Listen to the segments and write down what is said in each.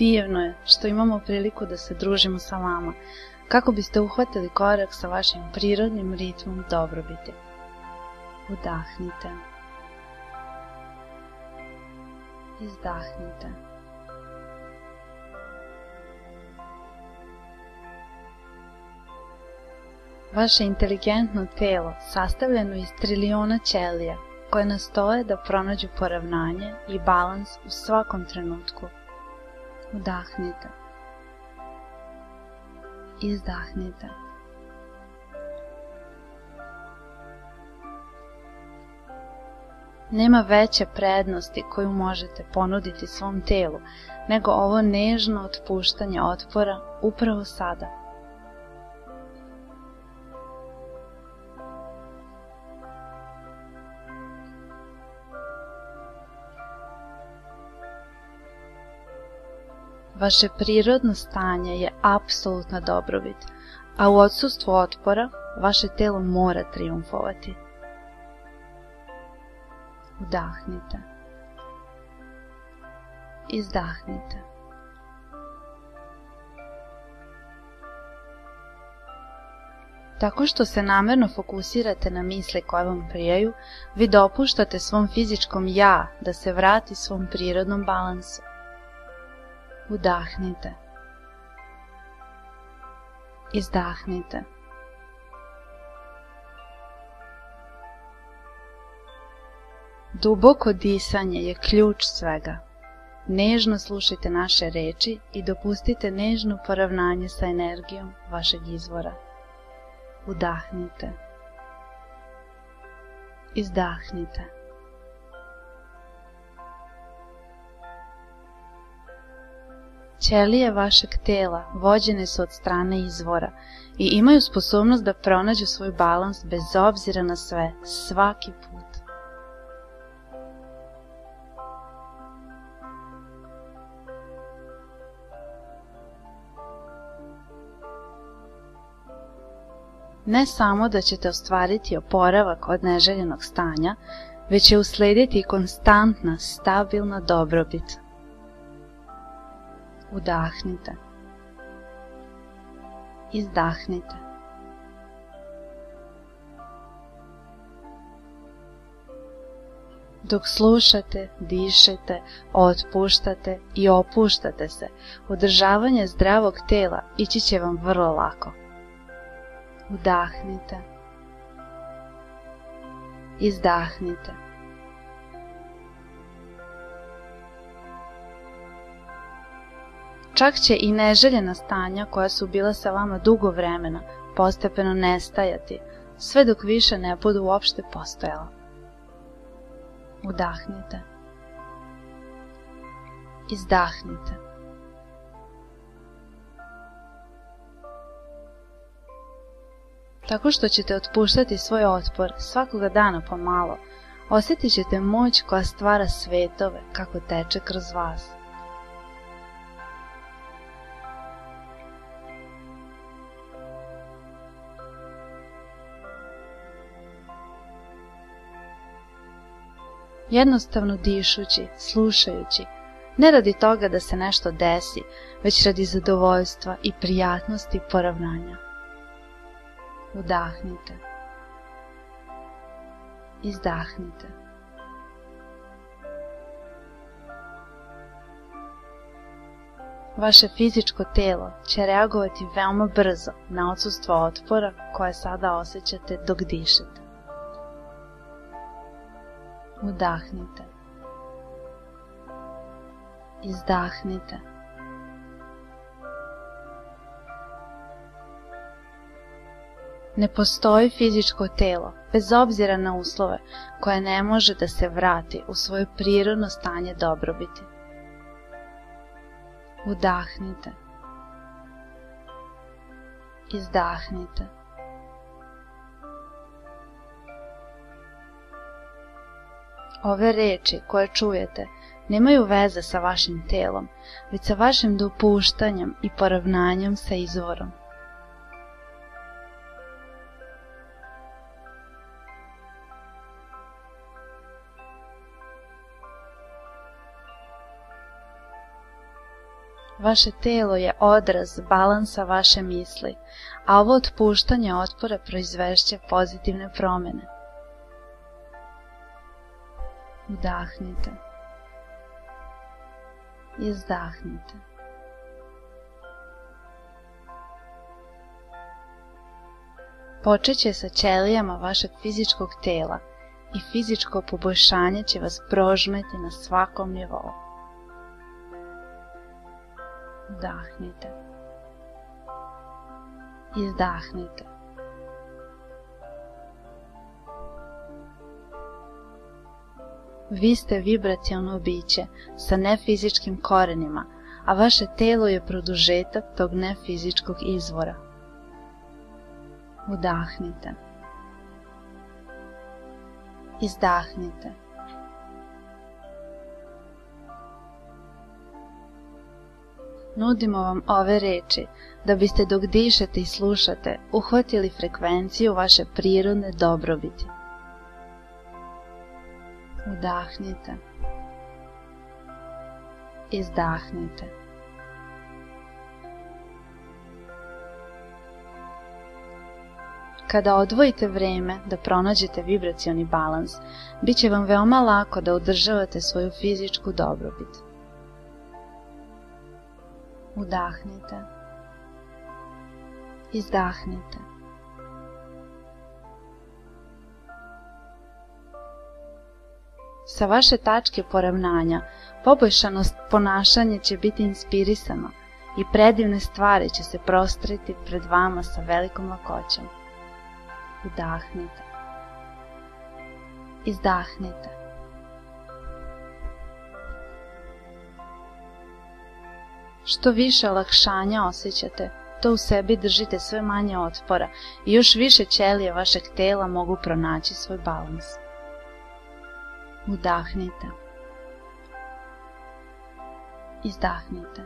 Divno je što imamo priliku da se družimo sa vama, kako biste uhvatili korak sa vašim prirodnim ritmom dobrobiti. Udahnite. Izdahnite. Vaše inteligentno telo sastavljeno iz triliona ćelija koje nastoje da pronađu poravnanje i balans u svakom trenutku. Udahnite. Izdahnite. Nema veće prednosti koju možete ponuditi svom telu nego ovo nežno otpuštanje otpora upravo sada. Vaše prirodno stanje je apsolutna dobrobit, a u odsustvu otpora vaše telo mora triumfovati. Udahnite. Izdahnite. Tako što se namerno fokusirate na misle koje vam prijaju, vi dopuštate svom fizičkom ja da se vrati svom prirodnom balansu. Udahnite. Izdahnite. Duboko disanje je ključ svega. Nežno slušajte naše reči i dopustite nežno poravnanje sa energijom vašeg izvora. Udahnite. Izdahnite. Ćelije vašeg tela vođene su od strane izvora i imaju sposobnost da pronađu svoj balans bez obzira na sve, svaki put. Ne samo da ćete ostvariti oporavak od neželjenog stanja, već će uslediti konstantna, stabilna dobrobit. Udahnite. Izdahnite. Dok slušate, dišete, otpuštate i opuštate se, održavanje zdravog tela ići će vam vrlo lako. Udahnite. Izdahnite. Čak će i neželjena stanja koja su bila sa vama dugo vremena postepeno nestajati, sve dok više ne budu uopšte postojala. Udahnite. Izdahnite. Tako što ćete otpuštati svoj otpor svakoga dana pomalo, osjetit ćete moć koja stvara svetove kako teče kroz vas. Jednostavno dišući, slušajući, ne radi toga da se nešto desi, već radi zadovoljstva i prijatnosti poravnanja. Udahnite. Izdahnite. Vaše fizičko telo će reagovati veoma brzo na odsustvo otpora koje sada osjećate dok dišete. Udahnite. Izdahnite. Ne postoji fizičko telo, bez obzira na uslove, koje ne može da se vrati u svoje prirodno stanje dobrobiti. Udahnite. Izdahnite. Ove reči koje čujete nemaju veze sa vašim telom, već sa vašim dopuštanjem i poravnanjem sa izvorom. Vaše telo je odraz balansa vaše misli, a ovo otpuštanje otpora proizvešće pozitivne Udahnite. Izdahnite. Počeće sa ćelijama vašeg fizičkog tela i fizičko poboljšanje će vas prožmeti na svakom nivou. Udahnite. Izdahnite. Vi ste vibracijalno biće sa nefizičkim korenima, a vaše telo je produžetak tog nefizičkog izvora. Udahnite. Izdahnite. Nudimo vam ove reči da biste dok dišete i slušate uhvatili frekvenciju vaše prirodne dobrobiti. Udahnite. Izdahnite. Kada odvojite vreme da pronađete vibracioni balans, bit će vam veoma lako da održavate svoju fizičku dobrobit. Udahnite. Izdahnite. Sa vaše tačke poravnanja poboljšano ponašanje će biti inspirisano i predivne stvari će se prostreti pred vama sa velikom lakoćom. Udahnite. Izdahnite. Što više olakšanja osjećate, to u sebi držite sve manje otpora i još više ćelije vašeg tela mogu pronaći svoj balans. Udahnite. Izdahnite.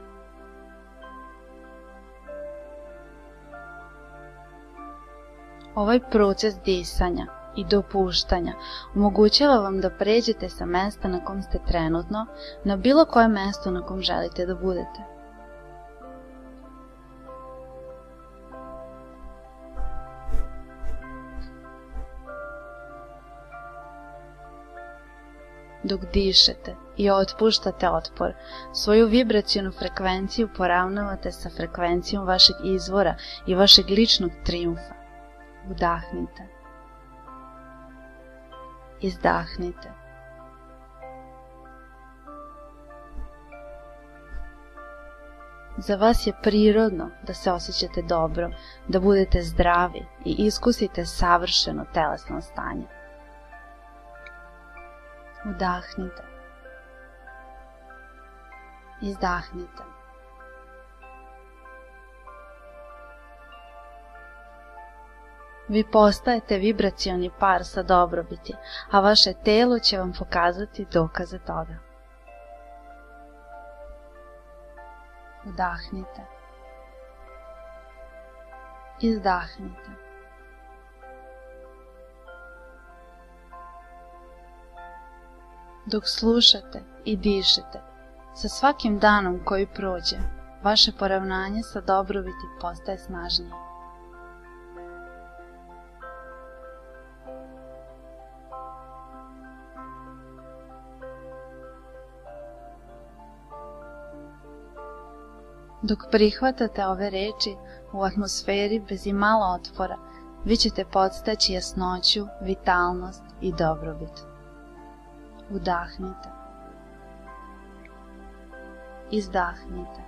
Ovaj proces disanja i dopuštanja omogućava vam da pređete sa mesta na kom ste trenutno na bilo koje mesto na kom želite da budete. Dok dišete i otpuštate otpor. Svoju vibracijonu frekvenciju poravnavate sa frekvencijom vašeg izvora i vašeg ličnog triumfa. Udahnite. Izdahnite. Za vas je prirodno da se osjećate dobro, da budete zdravi i iskusite savršeno telesno stanje. Udahnite. Izdahnite. Vi postajete vibracioni par sa dobrobiti, a vaše telo će vam pokazati dokaze toga. Udahnite. Izdahnite. Dok slušate i dišete, sa svakim danom koji prođe, vaše poravnanje sa dobrobiti postaje snažnije. Dok prihvatate ove reči u atmosferi bez imala otvora, vi ćete podstaći jasnoću, vitalnost i dobrobit. Udahnite. Izdahnite.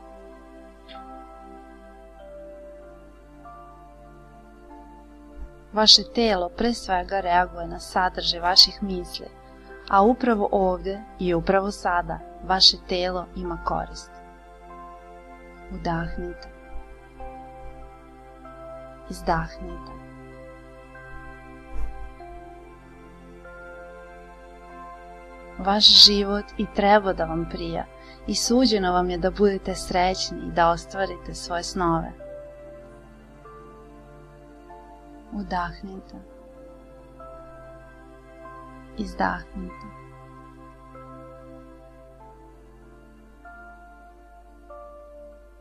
Vaše telo pre svega reaguje na sadržaj vaših misli, a upravo ovde i upravo sada vaše telo ima korist. Udahnite. Izdahnite. Vaš život i treba da vam prija i suđeno vam je da budete srećni i da ostvarite svoje snove. Udahnite. Izdahnite.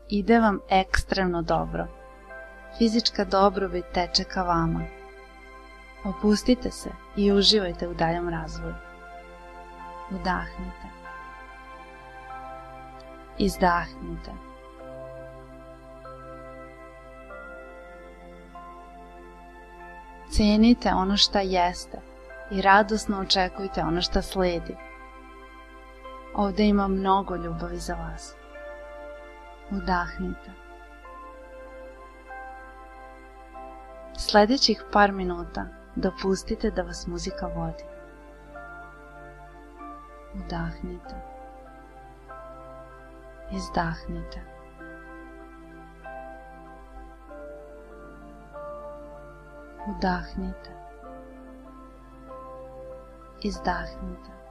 ide vam ekstremno dobro. Fizička dobrobit teče ka vama. Opustite se i uživajte u daljom razvoju. Udahnite. Izdahnite. Cenite ono šta jeste i radosno očekujte ono šta sledi. Ovde ima mnogo ljubavi za vas. Udahnite. Sledećih par minuta dopustite da vas muzika vodi. Udahnite. Izdahnite. Udahnite. Izdahnite.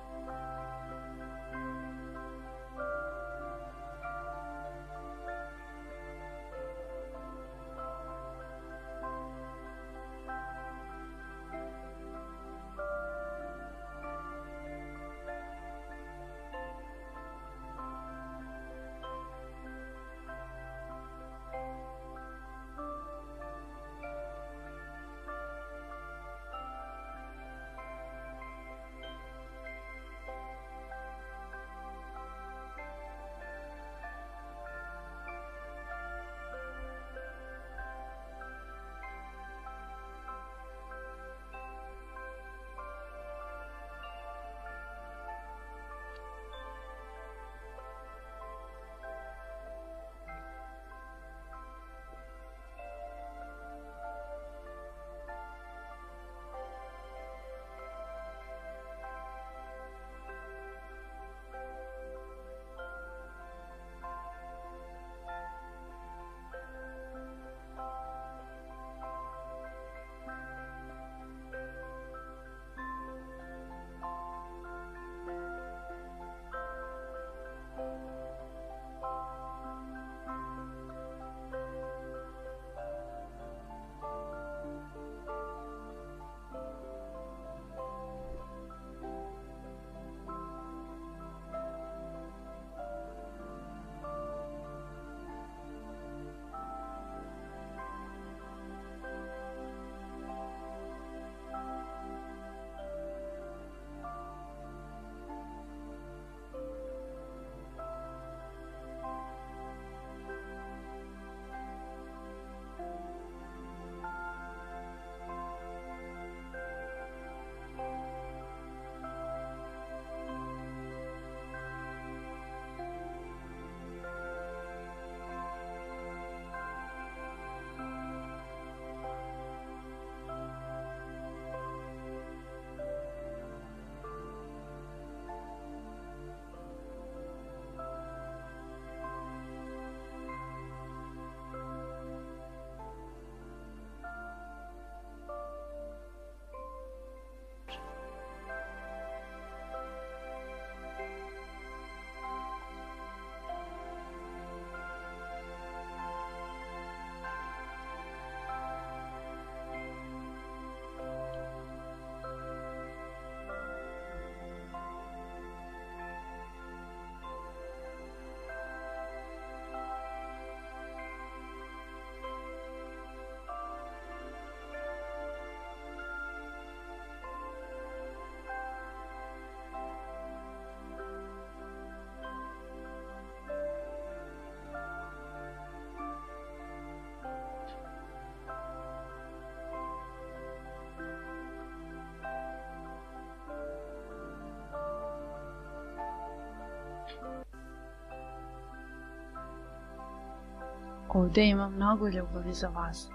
Ovde ima mnogo ljubavi za vas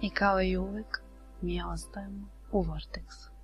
i kao i uvek mi ostajemo u Vorteksu.